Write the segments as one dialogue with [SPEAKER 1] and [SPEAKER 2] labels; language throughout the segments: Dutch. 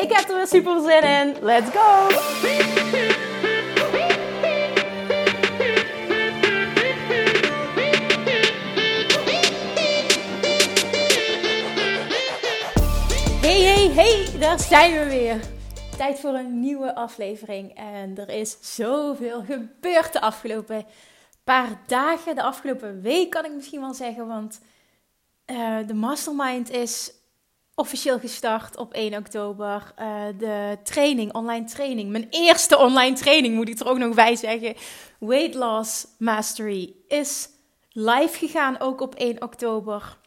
[SPEAKER 1] Ik heb er weer super zin in. Let's go! Hey, hey, hey, daar zijn we weer. Tijd voor een nieuwe aflevering. En er is zoveel gebeurd de afgelopen paar dagen. De afgelopen week kan ik misschien wel zeggen. Want uh, de mastermind is officieel gestart op 1 oktober. Uh, de training, online training. Mijn eerste online training moet ik er ook nog bij zeggen. Weight Loss Mastery is live gegaan ook op 1 oktober.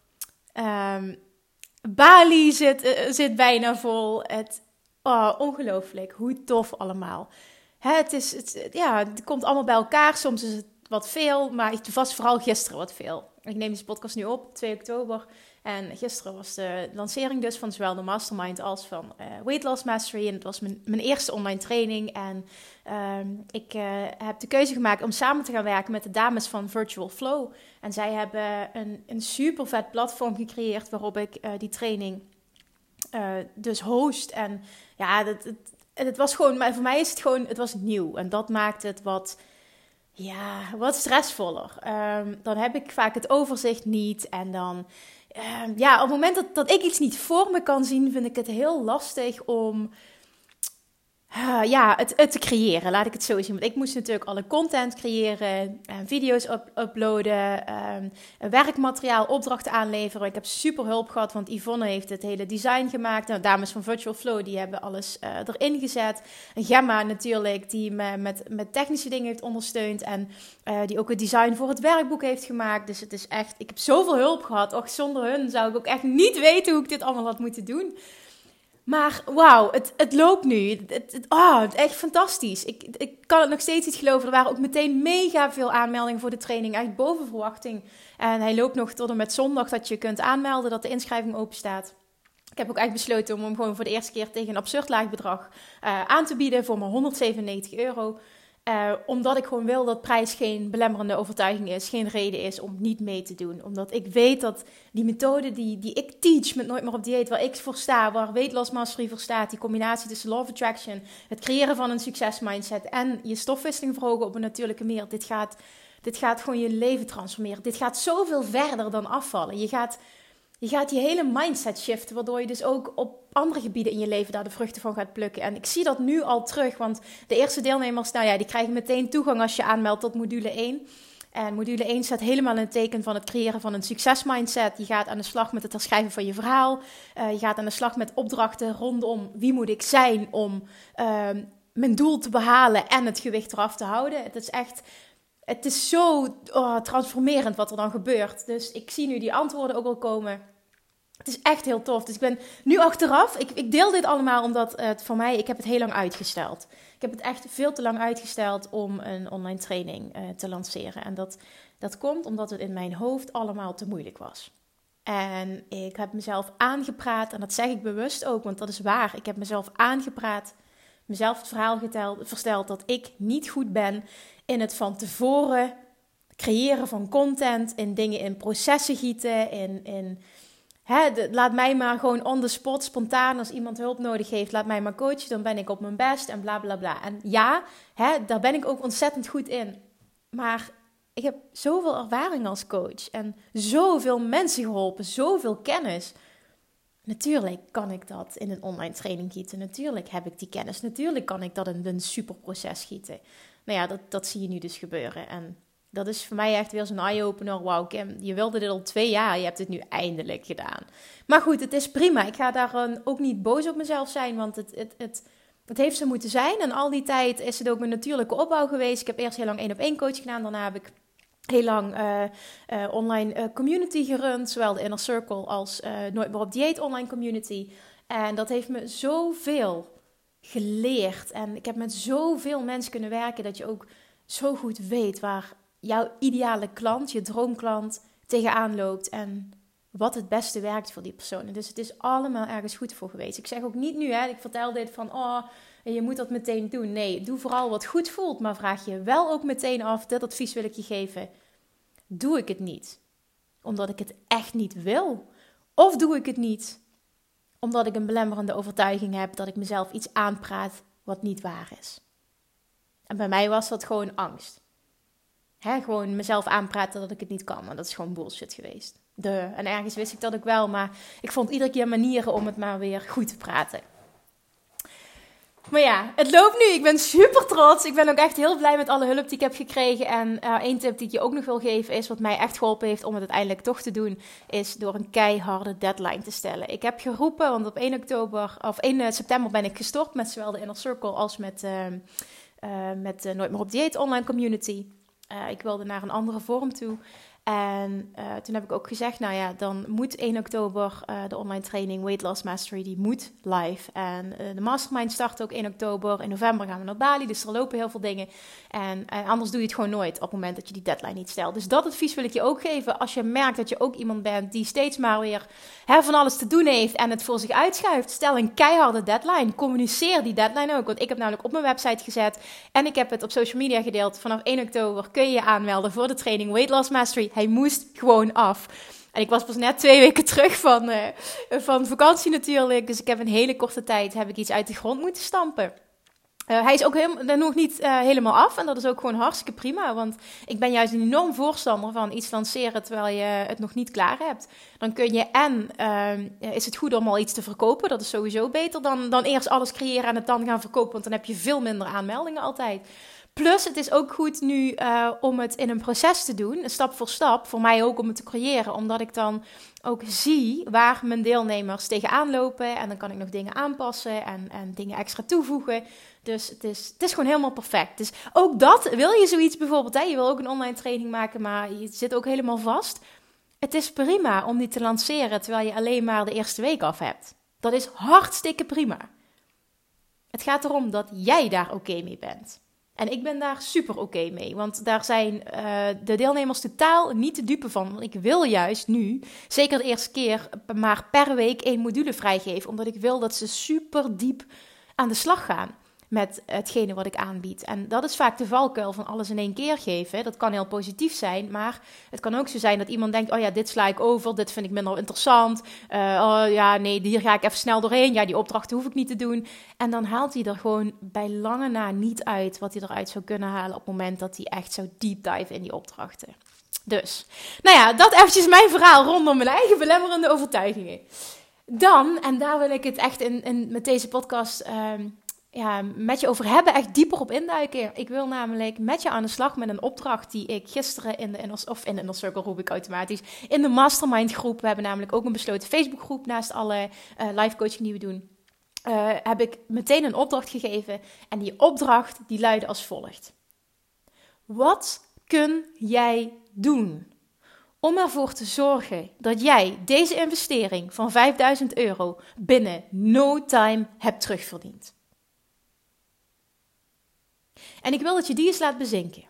[SPEAKER 1] Um, Bali zit, uh, zit bijna vol. Het, oh, ongelooflijk. Hoe tof allemaal. Hè, het, is, het, ja, het komt allemaal bij elkaar. Soms is het wat veel, maar het was vooral gisteren wat veel. Ik neem deze podcast nu op, 2 oktober. En gisteren was de lancering dus van zowel de Mastermind als van uh, Weight Loss Mastery. En het was mijn, mijn eerste online training. En uh, ik uh, heb de keuze gemaakt om samen te gaan werken met de dames van Virtual Flow. En zij hebben een, een super vet platform gecreëerd waarop ik uh, die training dus host. En ja, het, het, het was gewoon, maar voor mij is het gewoon, het was nieuw. En dat maakt het wat ja, wat stressvoller. Um, dan heb ik vaak het overzicht niet. En dan, um, ja, op het moment dat ik iets niet voor me kan zien, vind ik het heel lastig om uh, ja, het, het, te creëren, laat ik het zo zien. Want ik moest natuurlijk alle content creëren, uh, video's up uploaden, um, werkmateriaal, opdrachten aanleveren. Ik heb super hulp gehad, want Yvonne heeft het hele design gemaakt. Nou, dames van Virtual Flow, die hebben alles uh, erin gezet. En Gemma natuurlijk, die me met, met technische dingen heeft ondersteund. En eh, die ook het design voor het werkboek heeft gemaakt. Dus het is echt, ik heb zoveel hulp gehad. Och, zonder hun zou ik ook echt niet weten hoe ik dit allemaal had moeten doen. Maar wauw, het, het loopt nu. Het, oh, echt fantastisch. Ik, ik kan het nog steeds niet geloven. Er waren ook meteen mega veel aanmeldingen voor de training. Echt boven verwachting. En hij loopt nog tot en met zondag dat je kunt aanmelden, dat de inschrijving open staat. Ik heb ook echt besloten om hem gewoon voor de eerste keer tegen een absurd laag bedrag uh, aan te bieden voor maar 197 euro. Uh, omdat ik gewoon wil dat prijs geen belemmerende overtuiging is, geen reden is om niet mee te doen. Omdat ik weet dat die methode die, die ik teach met Nooit meer op dieet, waar ik voor sta, waar Weight Mastery voor staat, die combinatie tussen Law of Attraction, het creëren van een succesmindset en je stofwisseling verhogen op een natuurlijke manier, dit gaat, dit gaat gewoon je leven transformeren. Dit gaat zoveel verder dan afvallen. Je gaat je gaat je hele mindset shiften, waardoor je dus ook op andere gebieden in je leven daar de vruchten van gaat plukken. En ik zie dat nu al terug, want de eerste deelnemers, nou ja, die krijgen meteen toegang als je aanmeldt tot module 1. En module 1 staat helemaal in het teken van het creëren van een succesmindset. Je gaat aan de slag met het herschrijven van je verhaal. Uh, je gaat aan de slag met opdrachten rondom wie moet ik zijn om uh, mijn doel te behalen en het gewicht eraf te houden. Het is echt het is zo oh, transformerend wat er dan gebeurt. Dus ik zie nu die antwoorden ook al komen. Het is echt heel tof. Dus ik ben nu achteraf. Ik, ik deel dit allemaal omdat het voor mij. Ik heb het heel lang uitgesteld. Ik heb het echt veel te lang uitgesteld om een online training uh, te lanceren. En dat, dat komt omdat het in mijn hoofd allemaal te moeilijk was. En ik heb mezelf aangepraat. En dat zeg ik bewust ook, want dat is waar. Ik heb mezelf aangepraat. Mezelf het verhaal geteld, versteld dat ik niet goed ben in het van tevoren creëren van content. In dingen in processen gieten. In. in Laat mij maar gewoon on the spot, spontaan, als iemand hulp nodig heeft, laat mij maar coachen, dan ben ik op mijn best en bla bla bla. En ja, hè, daar ben ik ook ontzettend goed in. Maar ik heb zoveel ervaring als coach en zoveel mensen geholpen, zoveel kennis. Natuurlijk kan ik dat in een online training gieten. Natuurlijk heb ik die kennis. Natuurlijk kan ik dat in een superproces gieten. Nou ja, dat, dat zie je nu dus gebeuren. En dat is voor mij echt weer zo'n eye-opener. Wauw, Kim, je wilde dit al twee jaar. Je hebt het nu eindelijk gedaan. Maar goed, het is prima. Ik ga daar ook niet boos op mezelf zijn, want het, het, het, heeft zo moeten zijn. En al die tijd is het ook een natuurlijke opbouw geweest. Ik heb eerst heel lang één op één coach gedaan. Daarna heb ik heel lang uh, uh, online uh, community gerund. Zowel de Inner Circle als Nooit meer op dieet online community. En dat heeft me zoveel geleerd. En ik heb met zoveel mensen kunnen werken dat je ook zo goed weet waar jouw ideale klant, je droomklant, tegenaan loopt. En wat het beste werkt voor die persoon. Dus het is allemaal ergens goed voor geweest. Ik zeg ook niet nu, hè, ik vertel dit van, oh, je moet dat meteen doen. Nee, doe vooral wat goed voelt, maar vraag je wel ook meteen af, dit advies wil ik je geven. Doe ik het niet? Omdat ik het echt niet wil? Of doe ik het niet omdat ik een belemmerende overtuiging heb dat ik mezelf iets aanpraat wat niet waar is? En bij mij was dat gewoon angst. Hè, gewoon mezelf aanpraten dat ik het niet kan. En dat is gewoon bullshit geweest. De. En ergens wist ik dat ook wel, maar ik vond iedere keer manieren om het maar weer goed te praten. Maar ja, het loopt nu. Ik ben super trots. Ik ben ook echt heel blij met alle hulp die ik heb gekregen. En uh, één tip die ik je ook nog wil geven is, wat mij echt geholpen heeft om het uiteindelijk toch te doen, is door een keiharde deadline te stellen. Ik heb geroepen, want op 1 oktober of 1 eh, september ben ik gestort met zowel de Inner Circle als met, uh, met Nooit meer op dieet online community. Ik wilde naar een andere vorm toe. En uh, toen heb ik ook gezegd, nou ja, dan moet 1 oktober uh, de online training Weight Loss Mastery, die moet live. En uh, de mastermind start ook 1 oktober. In november gaan we naar Bali, dus er lopen heel veel dingen. En, en, anders doe je het gewoon nooit op het moment dat je die deadline niet stelt. Dus dat advies wil ik je ook geven. Als je merkt dat je ook iemand bent die steeds maar weer hè, van alles te doen heeft en het voor zich uitschuift. Stel een keiharde deadline. Communiceer die deadline ook. Want ik heb namelijk op mijn website gezet en ik heb het op social media gedeeld. Vanaf 1 oktober kun je je aanmelden voor de training Weight Loss Mastery. Hij moest gewoon af. En ik was pas net twee weken terug van, uh, van vakantie natuurlijk. Dus ik heb een hele korte tijd heb ik iets uit de grond moeten stampen. Uh, hij is ook helemaal, nog niet helemaal af. En dat is ook gewoon hartstikke prima. Want ik ben juist een enorm voorstander van iets lanceren terwijl je het nog niet klaar hebt. Dan kun je en uh, is het goed om al iets te verkopen. Dat is sowieso beter dan, dan eerst alles creëren en het dan gaan verkopen. Want dan heb je veel minder aanmeldingen altijd. Plus, het is ook goed nu uh, om het in een proces te doen, stap voor stap. Voor mij ook om het te creëren, omdat ik dan ook zie waar mijn deelnemers tegenaan lopen. En dan kan ik nog dingen aanpassen en, en dingen extra toevoegen. Dus het is, het is gewoon helemaal perfect. Dus ook dat, wil je zoiets bijvoorbeeld, hè? je wil ook een online training maken, maar je zit ook helemaal vast. Het is prima om die te lanceren terwijl je alleen maar de eerste week af hebt. Dat is hartstikke prima. Het gaat erom dat jij daar oké mee bent. En ik ben daar super oké mee, want daar zijn uh, de deelnemers totaal niet te dupe van. Want ik wil juist nu, zeker de eerste keer, maar per week één module vrijgeven. Omdat ik wil dat ze super diep aan de slag gaan met hetgene wat ik aanbied. En dat is vaak de valkuil van alles in één keer geven. Dat kan heel positief zijn, maar het kan ook zo zijn dat iemand denkt: oh ja, dit sla ik over, dit vind ik minder interessant. Uh, oh ja, nee, hier ga ik even snel doorheen. Ja, die opdrachten hoef ik niet te doen. En dan haalt hij er gewoon bij lange na niet uit wat hij eruit zou kunnen halen op het moment dat hij echt zou deep dive in die opdrachten. Dus, nou ja, dat eventjes mijn verhaal rondom mijn eigen belemmerende overtuigingen. Dan, en daar wil ik het echt in, in met deze podcast um, ja, met je over hebben, echt dieper op induiken. Ik wil namelijk met je aan de slag met een opdracht die ik gisteren in de Inner, of in de Inner Circle roep ik automatisch, in de Mastermind groep, we hebben namelijk ook een besloten Facebook groep naast alle uh, live coaching die we doen, uh, heb ik meteen een opdracht gegeven. En die opdracht die luidde als volgt. Wat kun jij doen om ervoor te zorgen dat jij deze investering van 5000 euro binnen no time hebt terugverdiend? En ik wil dat je die eens laat bezinken.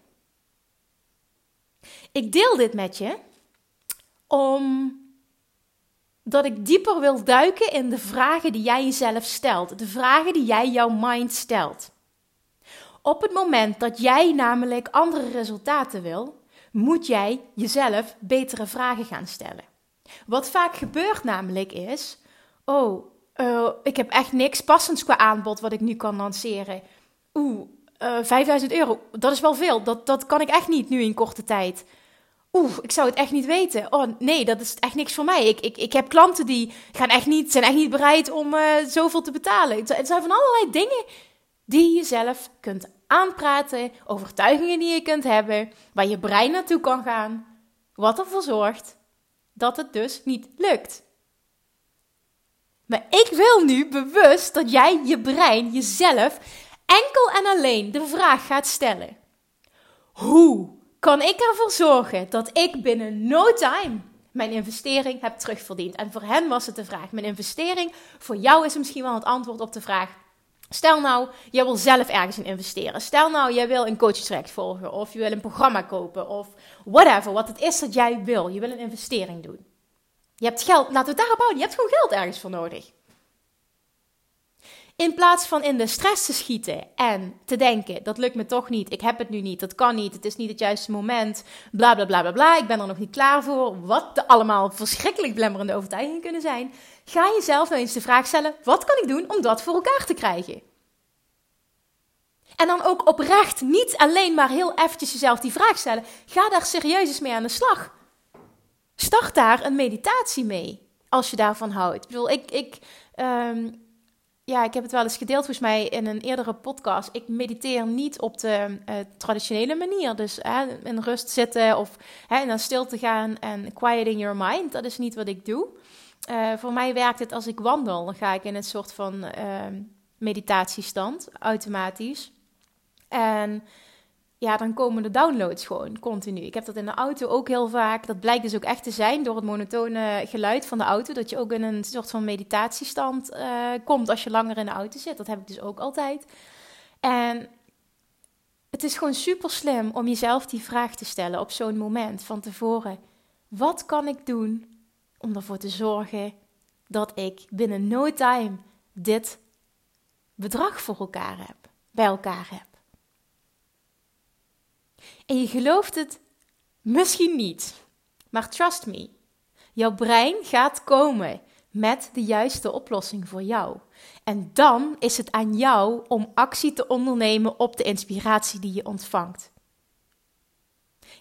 [SPEAKER 1] Ik deel dit met je omdat ik dieper wil duiken in de vragen die jij jezelf stelt, de vragen die jij jouw mind stelt. Op het moment dat jij namelijk andere resultaten wil, moet jij jezelf betere vragen gaan stellen. Wat vaak gebeurt namelijk is: oh, uh, ik heb echt niks passends qua aanbod wat ik nu kan lanceren. Oeh, uh, eh, 5000 euro, dat is wel veel. Dat, dat kan ik echt niet nu in korte tijd. Oeh, ik zou het echt niet weten. Oh nee, dat is echt niks voor mij. Ik, ik, ik heb klanten die gaan echt niet, zijn echt niet bereid om uh, zoveel te betalen. Het zijn van allerlei dingen die je zelf kunt aanpraten, overtuigingen die je kunt hebben, waar je brein naartoe kan gaan, wat ervoor zorgt dat het dus niet lukt. Maar ik wil nu bewust dat jij je brein, jezelf, enkel en alleen de vraag gaat stellen: hoe kan ik ervoor zorgen dat ik binnen no time mijn investering heb terugverdiend? En voor hen was het de vraag: mijn investering, voor jou is misschien wel het antwoord op de vraag: Stel nou, jij wil zelf ergens in investeren. Stel nou, jij wil een coaching volgen. Of je wil een programma kopen. Of whatever. Wat het is dat jij wil. Je wil een investering doen. Je hebt geld. Laten we daarop houden. Je hebt gewoon geld ergens voor nodig. In plaats van in de stress te schieten en te denken: dat lukt me toch niet, ik heb het nu niet, dat kan niet, het is niet het juiste moment, bla bla bla bla bla, ik ben er nog niet klaar voor, wat de allemaal verschrikkelijk blemmerende overtuigingen kunnen zijn, ga jezelf nou eens de vraag stellen: wat kan ik doen om dat voor elkaar te krijgen? En dan ook oprecht, niet alleen maar heel eventjes jezelf die vraag stellen, ga daar serieus eens mee aan de slag. Start daar een meditatie mee, als je daarvan houdt. Ik bedoel, ik, ik um, ja, ik heb het wel eens gedeeld volgens mij in een eerdere podcast. Ik mediteer niet op de uh, traditionele manier. Dus in rust zitten of hè, in stilte gaan en quieting your mind. Dat is niet wat ik doe. Uh, voor mij werkt het als ik wandel. Dan ga ik in een soort van uh, meditatiestand, automatisch. En ja, dan komen de downloads gewoon continu. Ik heb dat in de auto ook heel vaak. Dat blijkt dus ook echt te zijn door het monotone geluid van de auto. Dat je ook in een soort van meditatiestand uh, komt als je langer in de auto zit. Dat heb ik dus ook altijd. En het is gewoon super slim om jezelf die vraag te stellen op zo'n moment van tevoren. Wat kan ik doen om ervoor te zorgen dat ik binnen no time dit bedrag voor elkaar heb, bij elkaar heb? En je gelooft het misschien niet, maar trust me, jouw brein gaat komen met de juiste oplossing voor jou. En dan is het aan jou om actie te ondernemen op de inspiratie die je ontvangt.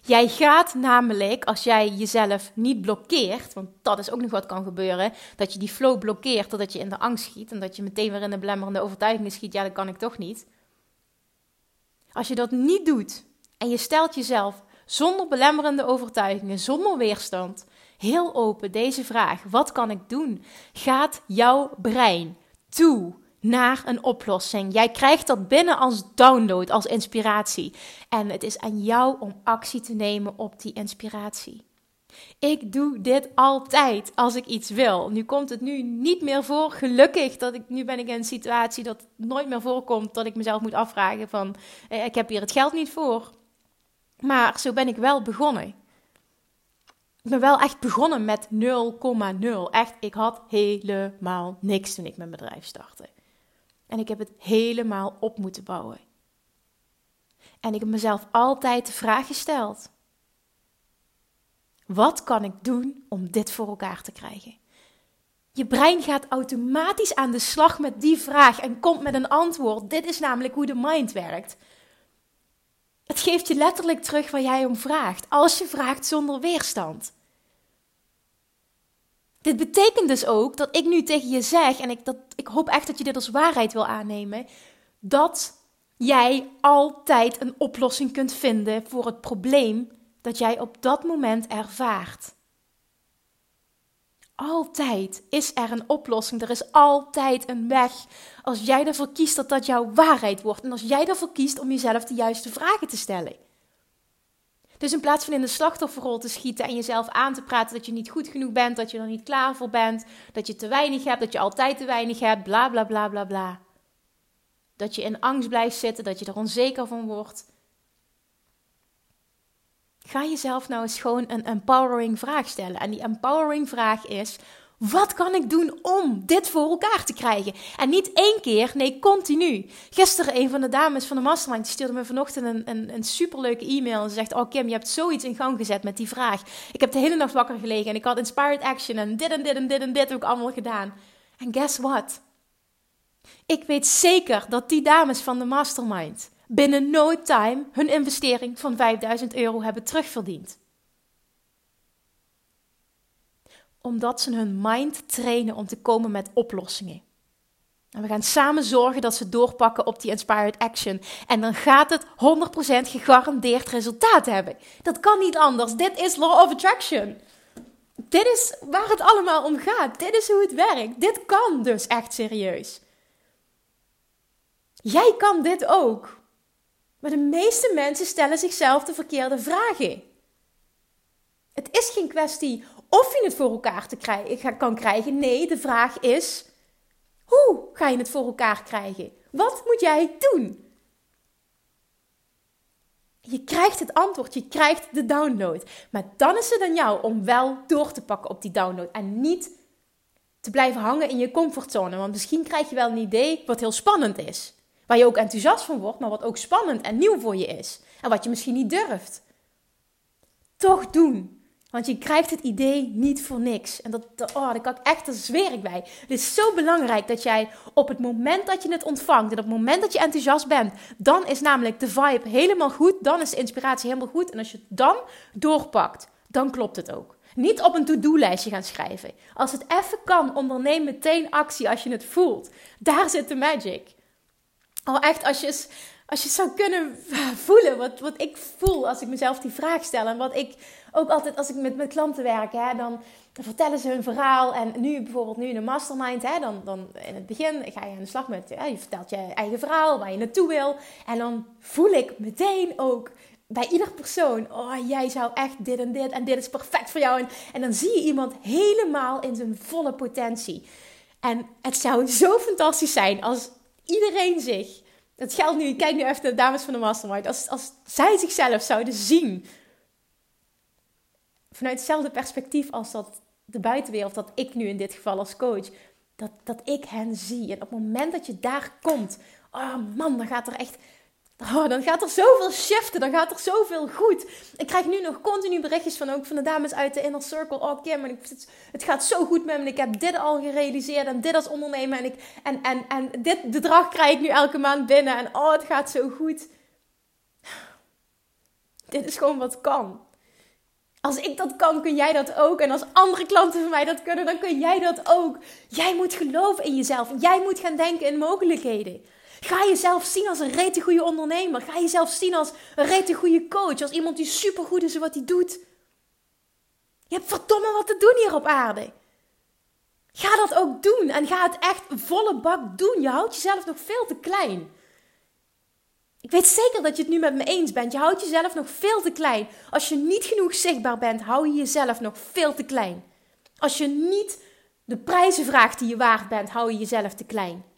[SPEAKER 1] Jij gaat namelijk, als jij jezelf niet blokkeert, want dat is ook nog wat kan gebeuren, dat je die flow blokkeert totdat je in de angst schiet en dat je meteen weer in de belemmerende overtuiging schiet, ja, dat kan ik toch niet. Als je dat niet doet, en je stelt jezelf zonder belemmerende overtuigingen, zonder weerstand, heel open deze vraag: wat kan ik doen? Gaat jouw brein toe naar een oplossing. Jij krijgt dat binnen als download, als inspiratie. En het is aan jou om actie te nemen op die inspiratie. Ik doe dit altijd als ik iets wil. Nu komt het nu niet meer voor. Gelukkig dat ik nu ben ik in een situatie dat nooit meer voorkomt dat ik mezelf moet afvragen van eh, ik heb hier het geld niet voor. Maar zo ben ik wel begonnen. Ik ben wel echt begonnen met 0,0. Echt, ik had helemaal niks toen ik mijn bedrijf startte. En ik heb het helemaal op moeten bouwen. En ik heb mezelf altijd de vraag gesteld: wat kan ik doen om dit voor elkaar te krijgen? Je brein gaat automatisch aan de slag met die vraag en komt met een antwoord. Dit is namelijk hoe de mind werkt. Het geeft je letterlijk terug waar jij om vraagt, als je vraagt zonder weerstand. Dit betekent dus ook dat ik nu tegen je zeg, en ik, dat, ik hoop echt dat je dit als waarheid wil aannemen, dat jij altijd een oplossing kunt vinden voor het probleem dat jij op dat moment ervaart. Altijd is er een oplossing. Er is altijd een weg. Als jij ervoor kiest dat dat jouw waarheid wordt. En als jij ervoor kiest om jezelf de juiste vragen te stellen. Dus in plaats van in de slachtofferrol te schieten en jezelf aan te praten dat je niet goed genoeg bent, dat je er niet klaar voor bent, dat je te weinig hebt, dat je altijd te weinig hebt, bla bla bla bla bla. Dat je in angst blijft zitten, dat je er onzeker van wordt. Ga jezelf nou eens gewoon een empowering vraag stellen. En die empowering vraag is: wat kan ik doen om dit voor elkaar te krijgen? En niet één keer, nee, continu. Gisteren een van de dames van de mastermind die stuurde me vanochtend een, een, een superleuke e-mail. En ze zegt, oh Kim, je hebt zoiets in gang gezet met die vraag. Ik heb de hele nacht wakker gelegen en ik had inspired action en dit en dit en dit en dit ik allemaal gedaan. En guess what? Ik weet zeker dat die dames van de mastermind binnen no time hun investering van 5000 euro hebben terugverdiend. Omdat ze hun mind trainen om te komen met oplossingen. En we gaan samen zorgen dat ze doorpakken op die inspired action. En dan gaat het 100% gegarandeerd resultaat hebben. Dat kan niet anders. Dit is law of attraction. Dit is waar het allemaal om gaat. Dit is hoe het werkt. Dit kan dus echt serieus. Jij kan dit ook. Maar de meeste mensen stellen zichzelf de verkeerde vragen. Het is geen kwestie of je het voor elkaar te krijgen, kan krijgen. Nee, de vraag is: hoe ga je het voor elkaar krijgen? Wat moet jij doen? Je krijgt het antwoord, je krijgt de download. Maar dan is het aan jou om wel door te pakken op die download. En niet te blijven hangen in je comfortzone. Want misschien krijg je wel een idee wat heel spannend is. Waar je ook enthousiast van wordt, maar wat ook spannend en nieuw voor je is. En wat je misschien niet durft. Toch doen. Want je krijgt het idee niet voor niks. En dat, oh, dat kan ik echt, daar zweer ik bij. Het is zo belangrijk dat jij op het moment dat je het ontvangt en op het moment dat je enthousiast bent, dan is namelijk de vibe helemaal goed. Dan is de inspiratie helemaal goed. En als je het dan doorpakt, dan klopt het ook. Niet op een to-do-lijstje gaan schrijven. Als het even kan, onderneem meteen actie als je het voelt. Daar zit de magic. Oh, echt, als je, als je zou kunnen voelen wat, wat ik voel als ik mezelf die vraag stel. En wat ik ook altijd als ik met mijn klanten werk, hè, dan, vertellen ze hun verhaal. En nu bijvoorbeeld nu in een mastermind, hè, dan, dan in het begin ga je aan de slag met, je vertelt je eigen verhaal, waar je naartoe wil. En dan voel ik meteen ook bij ieder persoon, oh jij zou echt dit en dit en dit is perfect voor jou. En, en dan zie je iemand helemaal in zijn volle potentie. En het zou zo fantastisch zijn als iedereen zich, het geldt nu, kijk nu even de dames van de mastermind, als, als zij zichzelf zouden zien vanuit hetzelfde perspectief als dat de buitenwereld, dat ik nu in dit geval als coach, dat, dat ik hen zie. En op het moment dat je daar komt, oh man, dan gaat er echt, oh, dan gaat er zoveel shiften, dan gaat er zoveel goed. Ik krijg nu nog continu berichtjes van ook van de dames uit de inner circle. Oh Kim, het gaat zo goed met me. Ik heb dit al gerealiseerd en dit als ondernemer en, ik, en, en, en dit bedrag krijg ik nu elke maand binnen en oh, het gaat zo goed. Dit is gewoon wat kan. Als ik dat kan, kun jij dat ook. En als andere klanten van mij dat kunnen, dan kun jij dat ook. Jij moet geloven in jezelf. Jij moet gaan denken in mogelijkheden. Ga jezelf zien als een rete goede ondernemer. Ga jezelf zien als een rete goede coach. Als iemand die supergoed is in wat hij doet. Je hebt verdomme wat te doen hier op aarde. Ga dat ook doen. En ga het echt volle bak doen. Je houdt jezelf nog veel te klein. Ik weet zeker dat je het nu met me eens bent. Je houdt jezelf nog veel te klein. Als je niet genoeg zichtbaar bent, hou je jezelf nog veel te klein. Als je niet de prijzen vraagt die je waard bent, hou je jezelf te klein.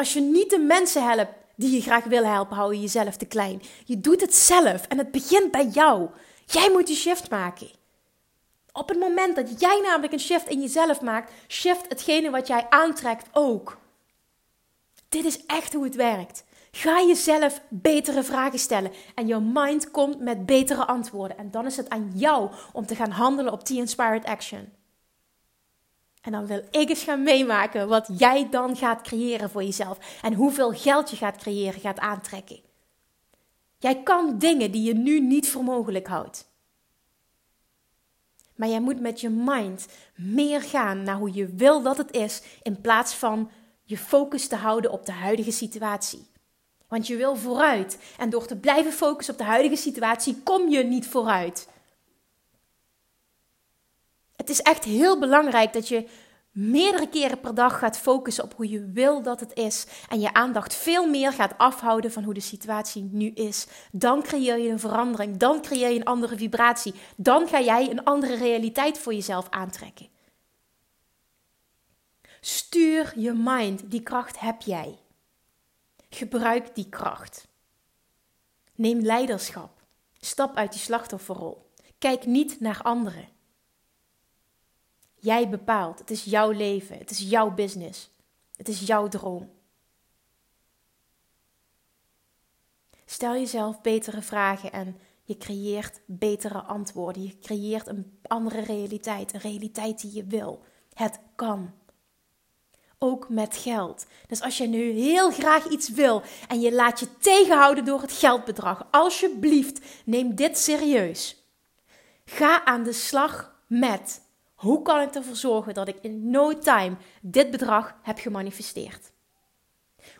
[SPEAKER 1] Als je niet de mensen helpt die je graag wil helpen, hou je jezelf te klein. Je doet het zelf en het begint bij jou. Jij moet die shift maken. Op het moment dat jij namelijk een shift in jezelf maakt, shift hetgene wat jij aantrekt ook. Dit is echt hoe het werkt. Ga jezelf betere vragen stellen en je mind komt met betere antwoorden. En dan is het aan jou om te gaan handelen op die inspired action. En dan wil ik eens gaan meemaken wat jij dan gaat creëren voor jezelf en hoeveel geld je gaat creëren, gaat aantrekken. Jij kan dingen die je nu niet voor mogelijk houdt. Maar jij moet met je mind meer gaan naar hoe je wil dat het is, in plaats van je focus te houden op de huidige situatie. Want je wil vooruit. En door te blijven focussen op de huidige situatie kom je niet vooruit. Het is echt heel belangrijk dat je meerdere keren per dag gaat focussen op hoe je wil dat het is. En je aandacht veel meer gaat afhouden van hoe de situatie nu is. Dan creëer je een verandering. Dan creëer je een andere vibratie. Dan ga jij een andere realiteit voor jezelf aantrekken. Stuur je mind, die kracht heb jij. Gebruik die kracht. Neem leiderschap. Stap uit die slachtofferrol. Kijk niet naar anderen. Jij bepaalt. Het is jouw leven. Het is jouw business. Het is jouw droom. Stel jezelf betere vragen en je creëert betere antwoorden. Je creëert een andere realiteit. Een realiteit die je wil. Het kan ook met geld. Dus als je nu heel graag iets wil en je laat je tegenhouden door het geldbedrag, alsjeblieft neem dit serieus. Ga aan de slag met hoe kan ik ervoor zorgen dat ik in no time dit bedrag heb gemanifesteerd.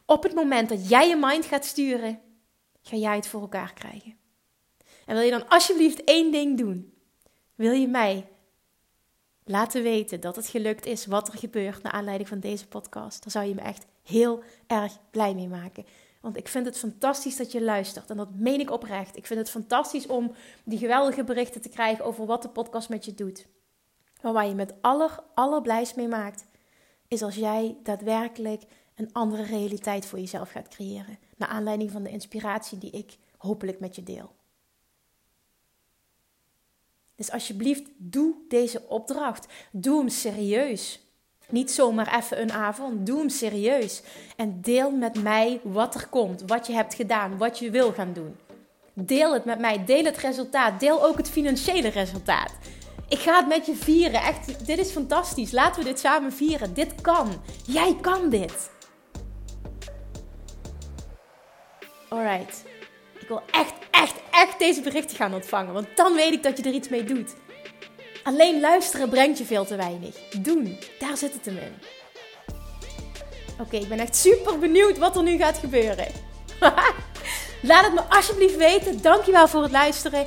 [SPEAKER 1] Op het moment dat jij je mind gaat sturen, ga jij het voor elkaar krijgen. En wil je dan alsjeblieft één ding doen? Wil je mij laten weten dat het gelukt is wat er gebeurt naar aanleiding van deze podcast. Daar zou je me echt heel erg blij mee maken. Want ik vind het fantastisch dat je luistert. En dat meen ik oprecht. Ik vind het fantastisch om die geweldige berichten te krijgen over wat de podcast met je doet. Maar waar je met aller, allerblijst mee maakt, is als jij daadwerkelijk een andere realiteit voor jezelf gaat creëren. Naar aanleiding van de inspiratie die ik hopelijk met je deel. Dus alsjeblieft, doe deze opdracht. Doe hem serieus. Niet zomaar even een avond. Doe hem serieus. En deel met mij wat er komt, wat je hebt gedaan, wat je wil gaan doen. Deel het met mij. Deel het resultaat. Deel ook het financiële resultaat. Ik ga het met je vieren. Echt, dit is fantastisch. Laten we dit samen vieren. Dit kan. Jij kan dit. Alright. Ik wil echt, echt, echt deze berichten gaan ontvangen. Want dan weet ik dat je er iets mee doet. Alleen luisteren brengt je veel te weinig. Doen, daar zit het hem in. Oké, ik ben echt super benieuwd wat er nu gaat gebeuren. Laat het me alsjeblieft weten. Dankjewel voor het luisteren.